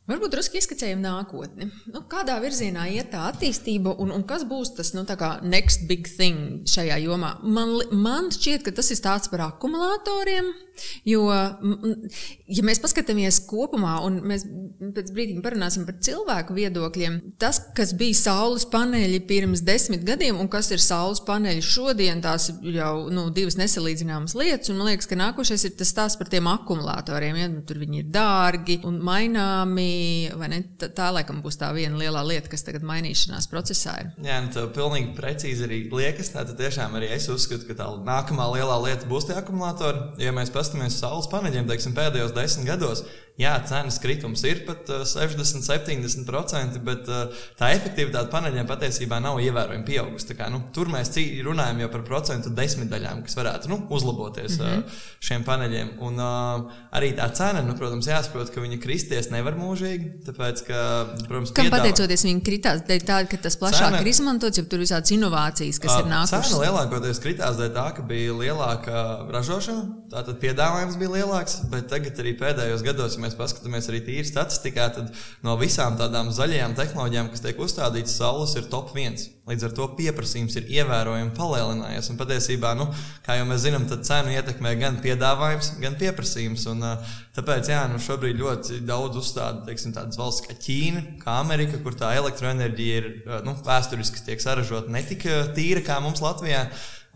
Varbūt drusku izskicējam nākotni. Nu, kādā virzienā iet tā attīstība un, un kas būs tas nu, next big thing šajā jomā? Man, man šķiet, ka tas ir tāds par akumulatoriem. Jo, ja mēs paskatāmies kopumā, un mēs pēc brīdim parunāsim par cilvēku viedokļiem, tas, kas bija saules paneļi pirms desmit gadiem un kas ir saules paneļi šodien, tās ir jau nu, divas nesalīdzināmas lietas. Man liekas, ka nākošais ir tas stāsts par tiem akumulatoriem. Ja? Nu, tur viņi ir dārgi un maināmi tā, tā laikam būs tā viena lielā lieta, kas tagad mainīšanās procesā ir. Jā, nu, tā pilnīgi precīzi arī liekas. Tā tiešām arī es uzskatu, ka tā nākamā lielā lieta būs tie akumulatori. Ja paskatāmies uz saules paneļiem, teiksim, pēdējos desmit gados, jā, cenas kritums ir pat 60, uh, 70%, bet uh, tā efektivitāte paneļiem patiesībā nav ievērojami pieaugusi. Kā, nu, tur mēs runājam jau par procentu desmitdaļām, kas varētu nu, uzlaboties mm -hmm. šiem paneļiem. Un arī tā cena, nu, protams, jāsaprot, ka viņa kristies nevar mūžīgi. Tāpēc, ka, protams, Kam piedāvā... pateicoties viņa kritās, dēļ tā, ka tas plašāk cena, ir izmantots, jo tur ir visādas inovācijas, kas uh, ir nākušas. Cena lielākoties kritās dēļ tā, ka bija lielāka ražošana, tātad piedāvājums bija lielāks, bet tagad arī pēdējos gados, ja mēs paskatāmies arī tīri statistikā, tad no visām tādām zaļajām tehnoloģijām, kas tiek uzstādītas, saules ir top 1. Līdz ar to pieprasījums ir ievērojami palielinājies. Un patiesībā, nu, kā jau mēs zinām, tad cenu ietekmē gan piedāvājums, gan pieprasījums. Un, tāpēc jā, nu, šobrīd ļoti daudz uzstāda teiksim, tādas valsts kā Ķīna, kā Amerika, kur tā elektroenerģija ir nu, vēsturiski tiek saražota ne tik tīra kā mums Latvijā.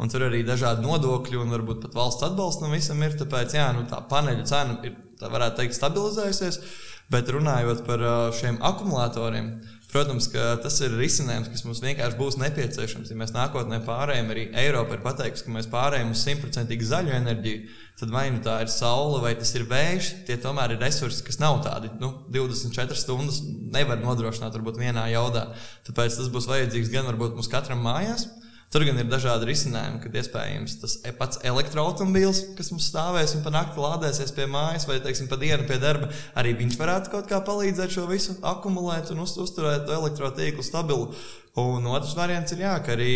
Un tur arī dažādi nodokļi un varbūt pat valsts atbalsts tam visam ir. Tāpēc jā, nu, tā paneļa cena ir, tā varētu teikt, stabilizējusies. Bet runājot par šiem akumulatoriem, Protams, ka tas ir risinājums, kas mums vienkārši būs nepieciešams. Ja mēs nākotnē pārējām, arī Eiropa ir pateikusi, ka mēs pārējām uz simtprocentīgi zaļu enerģiju, tad vai nu tā ir saule vai tas ir vējš, tie tomēr ir resursi, kas nav tādi nu, 24 stundas nevar nodrošināt varbūt vienā jaudā. Tāpēc tas būs vajadzīgs gan varbūt mums katram mājās. Tur gan ir dažādi risinājumi, kad iespējams tas e- pats elektroautobīls, kas mums stāvēs un pa nakti lādēsies pie mājas, vai teiksim, pa dienu pie darba, arī viņš varētu kaut kā palīdzēt šo visu akumulēt un uzturēt elektrotīklu stabilu. Un otrs variants ir, jā, ka arī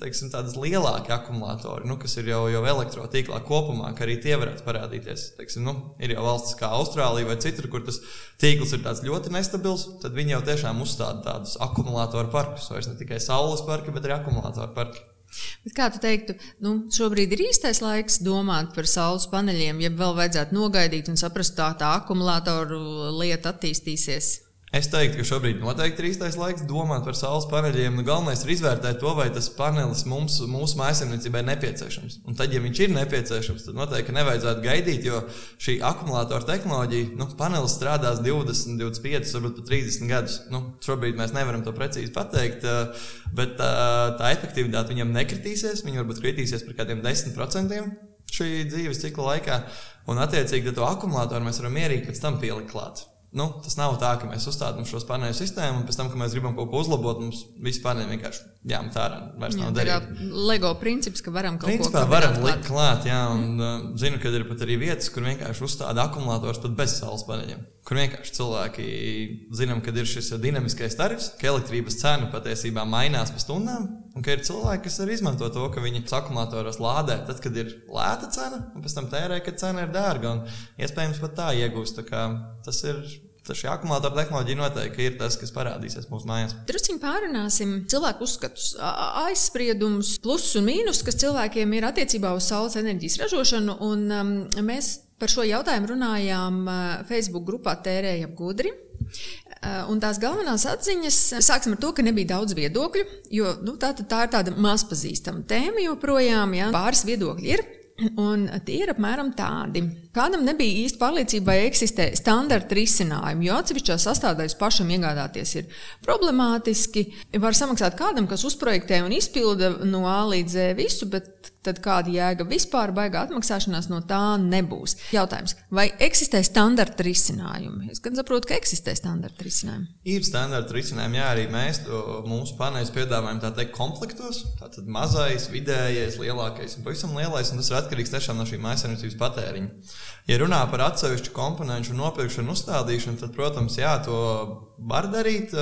teiksim, tādas lielākas akumulatori, nu, kas ir jau, jau elektrotīklā kopumā, ka arī tie varētu parādīties. Teiksim, nu, ir jau valstis kā Austrālija vai citur, kur tas tīkls ir ļoti nestabils, tad viņi jau tiešām uzstāda tādus akumulātoru parkus. Vairs ne tikai saules parki, bet arī akumulātoru parki. Bet kā tu teiktu, nu, šobrīd ir īstais laiks domāt par saules paneļiem, ja vēl vajadzētu nogaidīt un saprast, kā tā, tā akumulātoru lieta attīstīsies? Es teiktu, ka šobrīd noteikti ir īstais laiks domāt par saules paneļiem. Nu, galvenais ir izvērtēt to, vai tas panelis mums, mūsu mājasemniecībai ir nepieciešams. Un tad, ja viņš ir nepieciešams, tad noteikti nevajadzētu gaidīt, jo šī akumulātora tehnoloģija, nu, panelis strādās 20, 25, varbūt pat 30 gadus. Nu, šobrīd mēs nevaram to precīzi pateikt, eh, bet tā, eh, tā efektivitāte viņam nekritīsies. Viņa varbūt kritīsies par kādiem 10% šī dzīves cikla laikā. Un, attiecīgi, to akumulātoru mēs varam mierīgi pēc tam pielikt klāt. Nu, tas nav tā, ka mēs uzstādām šo paneļu sistēmu, un pēc tam, kad mēs gribam kaut ko uzlabot, mums paneļi vienkārši jāmet ārā. Jā, tā ir LEGO princips, ka varam kaut Principā ko varam likt klāt. Jā, un mm. uh, zinu, ka ir pat arī vietas, kur vienkārši uzstāda akumulators pat bez saules paneļiem. Kur vienkārši cilvēki zinām, ka ir šis dinamiskais tarifs, ka elektrības cena patiesībā mainās pa stundām, un ka ir cilvēki, kas arī izmanto to, ka viņi akumulatoros lādē tad, kad ir lēta cena, un pēc tam tērē, kad cena ir dārga. Un iespējams pat tā iegūst. Tā tas ir šī akumulātora tehnoloģija noteikti ir tas, kas parādīsies mūsu mājās. Drusciņ pārunāsim cilvēku uzskatus, aizspriedumus, plusus un mīnus, kas cilvēkiem ir attiecībā uz saules enerģijas ražošanu. Un, um, mēs par šo jautājumu runājām Facebook grupā Tērēja Gudri. Un tās galvenās atziņas, sāksim ar to, ka nebija daudz viedokļu, jo nu, tā, tā ir tāda mazpazīstama tēma joprojām. Ja? Pāris viedokļi ir. Un tie ir apmēram tādi. Kādam nebija īsti pārliecība, vai eksistē standarta risinājumi, jo atsevišķās sastāvdaļas pašam iegādāties ir problemātiski. Var samaksāt kādam, kas uzprojektē un izpilda no A līdz Z visu, bet tad kāda jēga vispār baigā atmaksāšanās no tā nebūs. Jautājums, vai eksistē standarta risinājumi? Es gan saprotu, ka eksistē standarta risinājumi. Ir standarta risinājumi, jā, arī mēs to mūsu paneļus piedāvājam tā teikt komplektos. Tātad mazais, vidējais, lielākais un pavisam lielais, un tas ir atkarīgs tiešām no šī maisaimniecības patēriņa. Ja runā par atsevišķu komponentu nopirkšanu, uzstādīšanu, tad, protams, jā, to var darīt.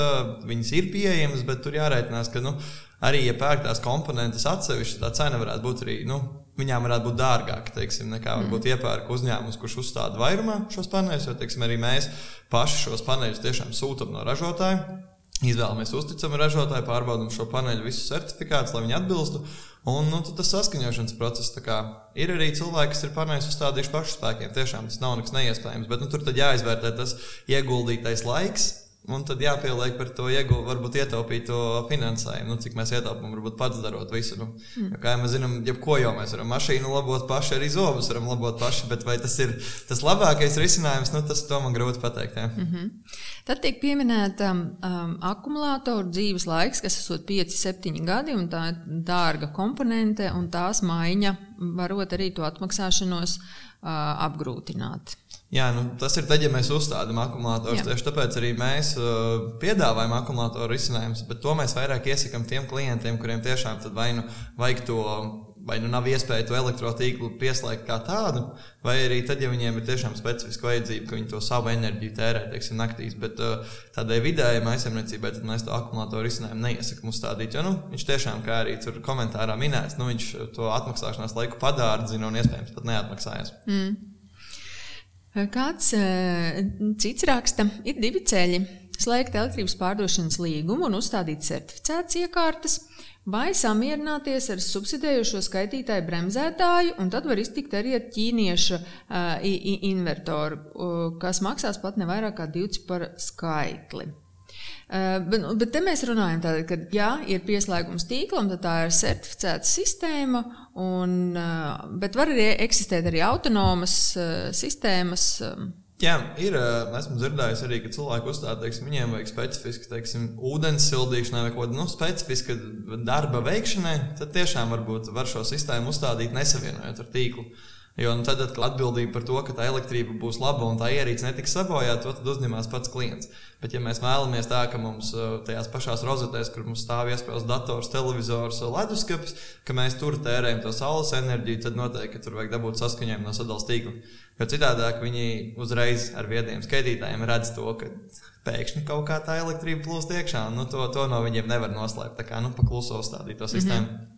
Viņas ir pieejamas, bet tur jārēķinās, ka nu, arī, ja pērk tās komponentes atsevišķi, tā cena varētu būt arī. Nu, Viņām varētu būt dārgāka teiksim, nekā mm. varbūt iepērk uzņēmums, kurš uzstāda vairumā šos paneļus. Jo teiksim, arī mēs paši šos paneļus tiešām sūtām no ražotāja. Izvēlamies uzticamu ražotāju, pārbaudām šo paneļu visus certifikātus, lai viņi atbilstu. Un nu, tas saskaņošanas process ir arī cilvēki, kas ir panējuši uzstādījuši pašu spēkiem. Tiešām tas nav nekas neiespējams, bet nu, tur jāizvērtē tas ieguldītais laiks, Un tad jāpieliek par to ieguvumu, varbūt ietaupīt to finansējumu. Nu, cik mēs ietaupām, varbūt pats darot visu. Nu, mm. Kā jau mēs zinām, jebko jau mēs varam mašīnu labot paši, arī zobus varam labot paši. Bet vai tas ir tas labākais risinājums, nu, tas man grūti pateikt. Jā. Mm -hmm. Tad tiek pieminēta um, akumulātoru dzīves laiks, kas ir 5, 7 gadi, un tā ir dārga komponente, un tās maiņa varot arī to atmaksāšanos uh, apgrūtināt. Jā, nu, tas ir tad, ja mēs uzstādām akumulatorus. Tieši tāpēc arī mēs uh, piedāvājam akumulātoru risinājumus, bet to mēs vairāk iesakām tiem klientiem, kuriem tiešām vai nu vajag to, vai nu nav iespēja to elektrotīklu pieslēgt kā tādu, vai arī tad, ja viņiem ir tiešām specifiska vajadzība, ka viņi to savu enerģiju tērē, teiksim, naktīs. Bet uh, tādai vidējai maisaimniecībai mēs to akumulātoru risinājumu neiesakām uzstādīt, jo nu, viņš tiešām, kā arī tur komentārā minēts, nu, viņš to atmaksāšanās laiku padārdzina un iespējams pat neatmaksājas. Mm. Kāds eh, cits raksta, ir divi ceļi - slēgt elektrības pārdošanas līgumu un uzstādīt certificētas iekārtas, vai samierināties ar subsidējošo skaitītāju bremzētāju, un tad var iztikt arī ar ķīniešu uh, invertoru, kas maksās pat ne vairāk kā divi par skaitli. Uh, bet, bet te mēs runājam, tātad, ka, ja ir pieslēgums tīklam, tad tā ir certificēta sistēma, un, uh, bet var arī eksistēt arī autonomas uh, sistēmas. Jā, ir. Esmu dzirdējis arī, ka cilvēki uzstāda, ka viņiem vajag specifiski, teiksim, ūdens sildīšanai vai kaut kāda nu, specifiska darba veikšanai. Tad tiešām varbūt var šo sistēmu uzstādīt nesavienojot ar tīklu. Jo nu, tad, kad atbildība par to, ka tā elektrība būs laba un tā ierīce netiks sabojāta, to uzņemās pats klients. Bet, ja mēs vēlamies tā, ka mums uh, tajās pašās rozetēs, kur mums stāv iespējas dators, televizors, leduskapis, ka mēs tur tērējam to saules enerģiju, tad noteikti tur vajag dabūt saskaņojumu no sadalījuma tīkla. Jo citādi viņi uzreiz ar viediem skaitītājiem redz to, ka pēkšņi kaut kā tā elektrība plūst iekšā, un nu, to, to no viņiem nevar noslēpt. Tā kā nu, pakluso uzstādīt to sistēmu. Mm -hmm.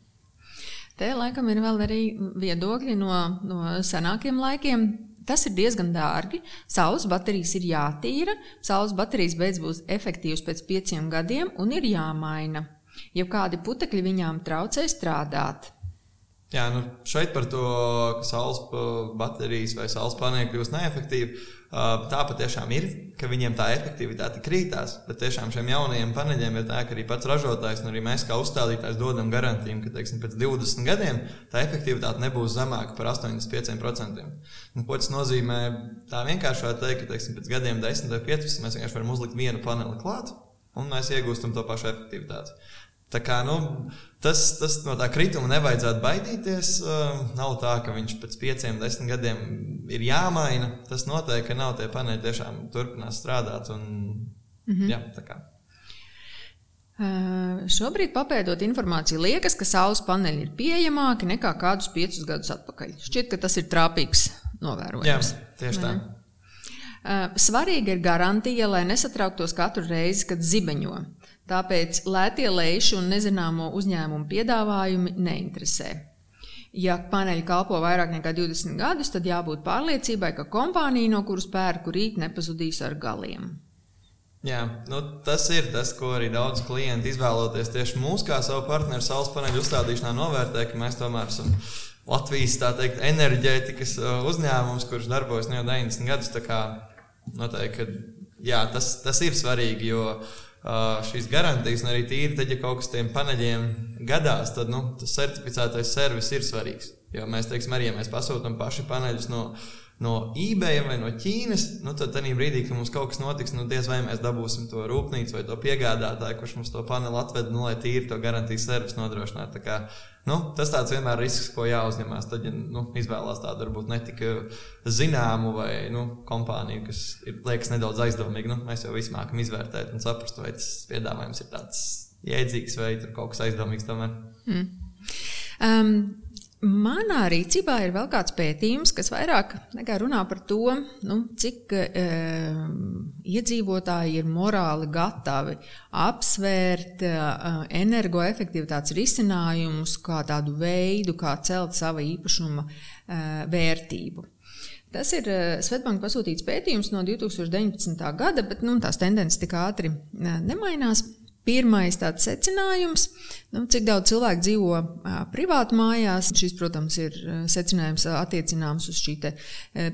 Te laikam ir vēl arī viedokļi no, no senākiem laikiem. Tas ir diezgan dārgi. Saules baterijas ir jātīra. Saules baterijas beidz būs efektīvas pēc pieciem gadiem un ir jāmaina. Ja kādi putekļi viņām traucē strādāt, Jā, nu šeit par to, ka saules baterijas vai saules paneļi kļūst neefektīvi. Tā patiešām ir, ka viņiem tā efektivitāte krītās. Bet tiešām šiem jaunajiem paneļiem ir tā, ka arī pats ražotājs un arī mēs kā uzstādītājs dodam garantiju, ka teiksim, pēc 20 gadiem tā efektivitāte nebūs zemāka par 85%. Un, ko tas nozīmē? Tā vienkāršāk teikt, ka teiksim, pēc gadiem, 10 vai 15, mēs vienkārši varam uzlikt vienu paneli klāt un mēs iegūstam to pašu efektivitāti. Tā kā, nu, tas, tas no tā krituma nevajadzētu baidīties. Uh, nav tā, ka viņš pēc pieciem, desmit gadiem ir jāmaina. Tas noteikti, nav tie paneļi tiešām turpinās strādāt. Un, mm -hmm. jā. Uh, šobrīd, papētot informāciju, liekas, ka saules paneļi ir pieejamāki nekā kādus piecus gadus atpakaļ. Šķiet, ka tas ir trāpīgs novērojums. Jā, tieši tā. Uh, svarīga ir garantija, lai nesatrauktos katru reizi, kad zibeņo. Tāpēc lētie leiši un nezināmo uzņēmumu piedāvājumi neinteresē. Ja paneļi kalpo vairāk nekā 20 gadus, tad jābūt pārliecībai, ka kompānija, no kuras pērku rīt, nepazudīs ar galiem. Jā, nu, tas ir tas, ko arī daudz klienti izvēloties tieši mūsu kā savu partneru saules paneļu uzstādīšanā, novērtē, ka mēs tomēr esam Latvijas teikt, enerģētikas uh, uzņēmums, kurš darbojas nu jau 90 gadus. Noteikti, jā, tas, tas ir svarīgi, jo uh, šīs garantijas, un arī tīri, tad, ja kaut kas tiem paneļiem gadās, tad nu, tas certificētais servis ir svarīgs. Jo mēs, teiksim, arī, ja mēs pasūtām paši paneļus no, no eBay vai no Ķīnas, nu, tad tajā brīdī, kad mums kaut kas notiks, nu, diez vai mēs dabūsim to rūpnīcu vai to piegādātāju, kurš mums to paneli atved, nu, lai tīri to garantijas servisu nodrošinātu. Nu, tas tāds vienmēr ir risks, ko jāuzņemās. Tad, ja nu, izvēlās tādu varbūt netik zināmu vai nu, kompāniju, kas ir liekas nedaudz aizdomīga, nu, mēs jau visi mākam izvērtēt un saprast, vai tas piedāvājums ir tāds jēdzīgs vai kaut kas aizdomīgs tomēr. Mm. Um, Manā rīcībā ir vēl kāds pētījums, kas vairāk runā par to, nu, cik e, iedzīvotāji ir morāli gatavi apsvērt e, energoefektivitātes risinājumus kā tādu veidu, kā celt sava īpašuma e, vērtību. Tas ir Svetbanka pasūtīts pētījums no 2019. gada, bet nu, tās tendences tik ātri nemainās. Pirmais tāds secinājums, nu, cik daudz cilvēku dzīvo privāti mājās. Šis, protams, ir secinājums attiecināms uz šī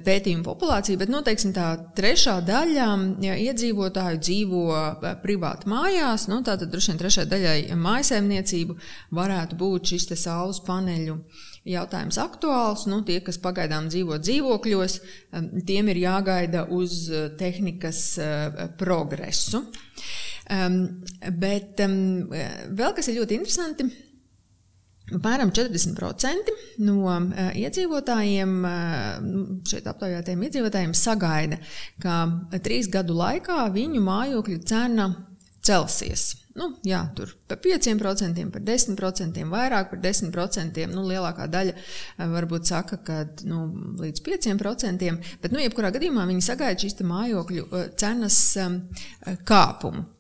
pētījuma populāciju, bet noteikti nu, tā trešā daļa ja, iedzīvotāju dzīvo privāti mājās. Nu, tātad droši vien trešai daļai mājasēmniecību varētu būt šis saules paneļu jautājums aktuāls. Nu, tie, kas pagaidām dzīvo dzīvokļos, tiem ir jāgaida uz tehnikas progresu. Um, bet um, vēl kas ir ļoti interesanti. Apmēram 40% no uh, iedzīvotājiem, uh, šeit aptaujātajiem iedzīvotājiem, sagaida, ka trīs gadu laikā viņu mājokļu cena celsies. Nu, jā, tur par 5%, par 10%, vairāk par 10%. Nu, lielākā daļa uh, varbūt saka, ka nu, līdz 5%, bet nu, jebkurā gadījumā viņi sagaida šīs mājokļu cenas um, kāpumu.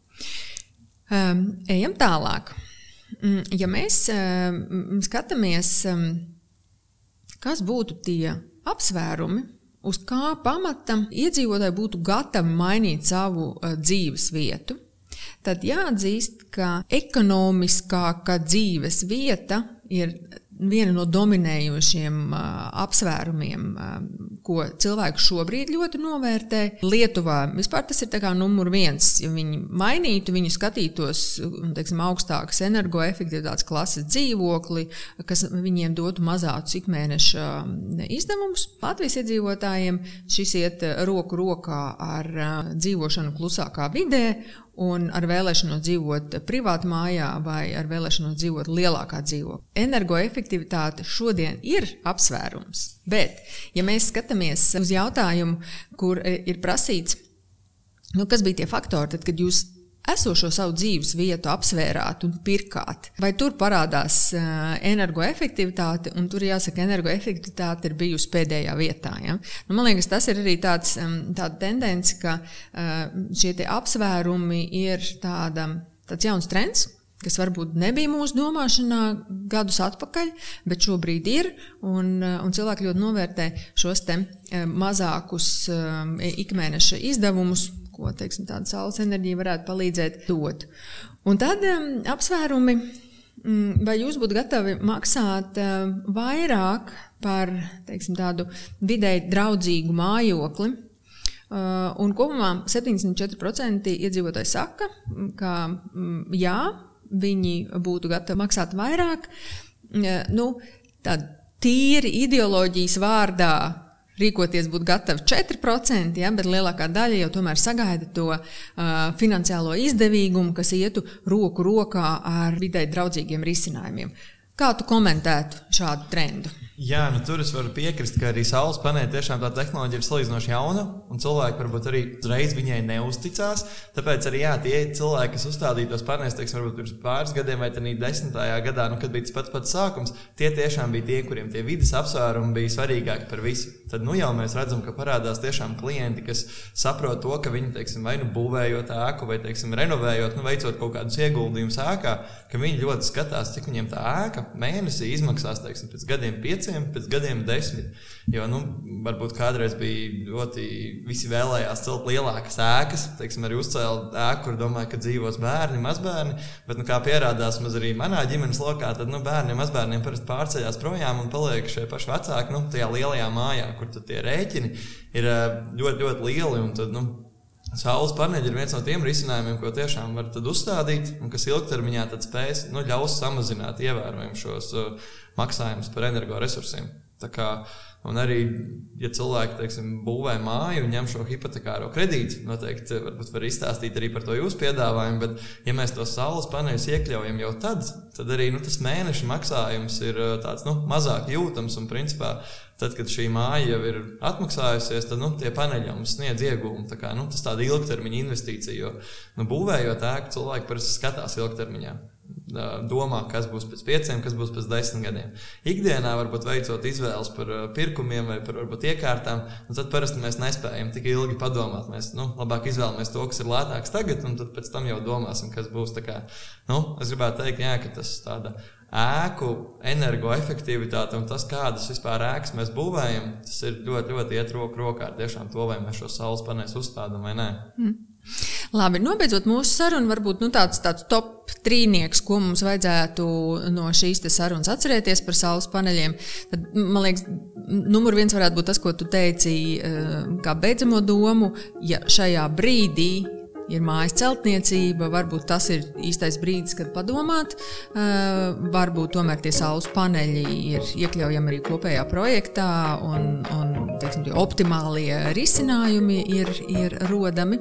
Um, ejam tālāk. Mm, ja mēs um, skatāmies, um, kas būtu tie apsvērumi, uz kā pamata iedzīvotāji būtu gatavi mainīt savu uh, dzīves vietu, tad jāatzīst, ka ekonomiskāka dzīves vieta ir viena no dominējošiem uh, apsvērumiem, uh, ko cilvēki šobrīd ļoti novērtē. Lietuvā vispār tas ir numur viens. Ja viņi mainītu, viņi skatītos teiksim, augstākas energoefektivitātes klases dzīvokli, kas viņiem dotu mazākus ikmēneša izdevumus. Latvijas iedzīvotājiem šis iet roku rokā ar dzīvošanu klusākā vidē un ar vēlēšanos dzīvot privātā mājā vai ar vēlēšanos dzīvot lielākā dzīvoklī. Energoefektivitāte šodien ir apsvērums, bet, ja mēs skatāmies uz jautājumu, kur ir prasīts, nu, kas bija tie faktori, tad, kad jūs esošo savu dzīves vietu apsvērāt un pirkāt. Vai tur parādās uh, energoefektivitāte, un tur jāsaka, energoefektivitāte ir bijusi pēdējā vietā. Ja? Nu, man liekas, tas ir arī tāds, tāda tendence, ka uh, šie apsvērumi ir tāda, tāds jauns trends. Kas varbūt nebija mūsu domāšanā gadus atpakaļ, bet šobrīd ir. Un, un cilvēki ļoti novērtē šos mazākus um, ikmēneša izdevumus, ko teiksim, tāda saules enerģija varētu palīdzēt dot. Un tad um, apsvērumi, um, vai jūs būtu gatavi maksāt um, vairāk par teiksim, tādu vidēji draudzīgu mājokli? Uh, un kopumā 74% iedzīvotāji saka, ka um, jā, viņi būtu gatavi maksāt vairāk. Uh, nu, Tāda tīri ideoloģijas vārdā rīkoties būtu gatavi 4%, ja, bet lielākā daļa jau tomēr sagaida to uh, finansiālo izdevīgumu, kas ietu roku rokā ar vidē draudzīgiem risinājumiem. Kā tu komentētu šādu trendu? Jā, nu tur es varu piekrist, ka arī saules paneļi tiešām tā tehnoloģija ir salīdzinoši jauna, un cilvēki varbūt arī uzreiz viņai neusticās. Tāpēc arī jā, tie cilvēki, kas uzstādīja tos paneļus, teiksim, varbūt pirms pāris gadiem vai arī desmitajā gadā, nu, kad bija tas pats pats sākums, tie tiešām bija tie, kuriem tie vidas apsvērumi bija svarīgāki par visu. Tad nu jau mēs redzam, ka parādās tiešām klienti, kas saprot to, ka viņi, teiksim, vai nu būvējot ēku, vai, teiksim, renovējot, nu, veicot kaut kādus ieguldījumus ēkā, ka viņi ļoti skatās, cik viņiem tā ēka mēnesī izmaksās, teiksim, pēc gadiem pieciem pieciem, pēc gadiem desmit. Jo, nu, varbūt kādreiz bija ļoti, visi vēlējās celt lielākas ēkas, teiksim, arī uzcēla ēku, kur domāja, ka dzīvos bērni, mazbērni. Bet, nu, kā pierādās maz arī manā ģimenes lokā, tad nu, bērniem, mazbērniem parasti pārceļās projām un paliek šie paši vecāki nu, tajā lielajā mājā, kur tie rēķini ir ļoti, ļoti lieli. Un tad, nu, Saules paneļi ir viens no tiem risinājumiem, ko tiešām var uzstādīt, un kas ilgtermiņā spēs nu, ļaus samazināt ievērojami šos uh, maksājumus par energoresursiem. Kā, un arī, ja cilvēki teiksim, būvē māju un ņem šo hipotekāro kredītu, noteikti var izstāstīt arī par to jūsu piedāvājumu. Bet, ja mēs tos saules paneļus iekļaujam jau tad, tad arī nu, tas mēneša maksājums ir uh, tāds, nu, mazāk jūtams un principā Tad, kad šī māja jau ir atmaksājusies, tad nu, tie paneļi mums sniedz iegūmu. Tā kā, nu, tas ir ilgtermiņa investīcija, jo nu, būvējot ēku, cilvēki parasti skatās ilgtermiņā. Domā, kas būs pēc pieciem, kas būs pēc desmit gadiem. Ikdienā, varbūt veicot izvēles par pirkumiem vai par varbūt, iekārtām, tad parasti mēs nespējam tik ilgi padomāt. Mēs nu, labāk izvēlamies to, kas ir lētāks tagad, un tad pēc tam jau domāsim, kas būs. Kā, nu, es gribētu teikt, jā, ka tas ir tāda ēku energoefektivitāte un tas, kādas vispār ēkas mēs būvējam, tas ir ļoti, ļoti iet roku rokā ar tiešām to, vai mēs šo saules paneļus uzstādām vai nē. Mm. Labi, nobeidzot mūsu sarunu, varbūt nu, tāds, tāds top trīnieks, ko mums vajadzētu no šīs sarunas atcerēties par saules paneļiem. Tad, man liekas, numur viens varētu būt tas, ko tu teici, eh, kā beidzamo domu, ja šajā brīdī ir mājas celtniecība, varbūt tas ir īstais brīdis, kad padomāt. Uh, varbūt tomēr tie saules paneļi ir iekļaujami arī kopējā projektā, un, un teiksim, optimālie risinājumi ir, ir rodami.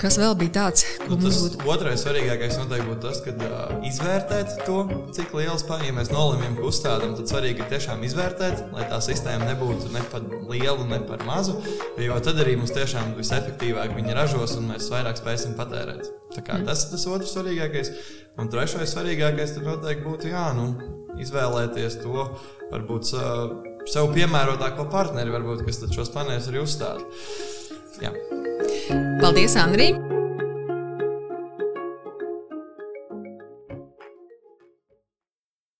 Kas vēl bija tāds, ko nu, mums būtu? Otrais svarīgākais noteikti būtu tas, ka uh, izvērtēt to, cik liels pāri, ja mēs nolemjam, ka uzstādām, tad svarīgi ir tiešām izvērtēt, lai tā sistēma nebūtu ne par lielu, ne par mazu, jo tad arī mums tiešām visefektīvāk viņi ražos un mēs vairāk spēsim patērēt. Mm. Tas ir tas otrs svarīgākais. Un trešais svarīgākais tad noteikti būtu jā, nu, izvēlēties to varbūt sev piemērotāko partneri, varbūt, kas šos paneļus arī uzstāda. Jā. Paldies, Andrija!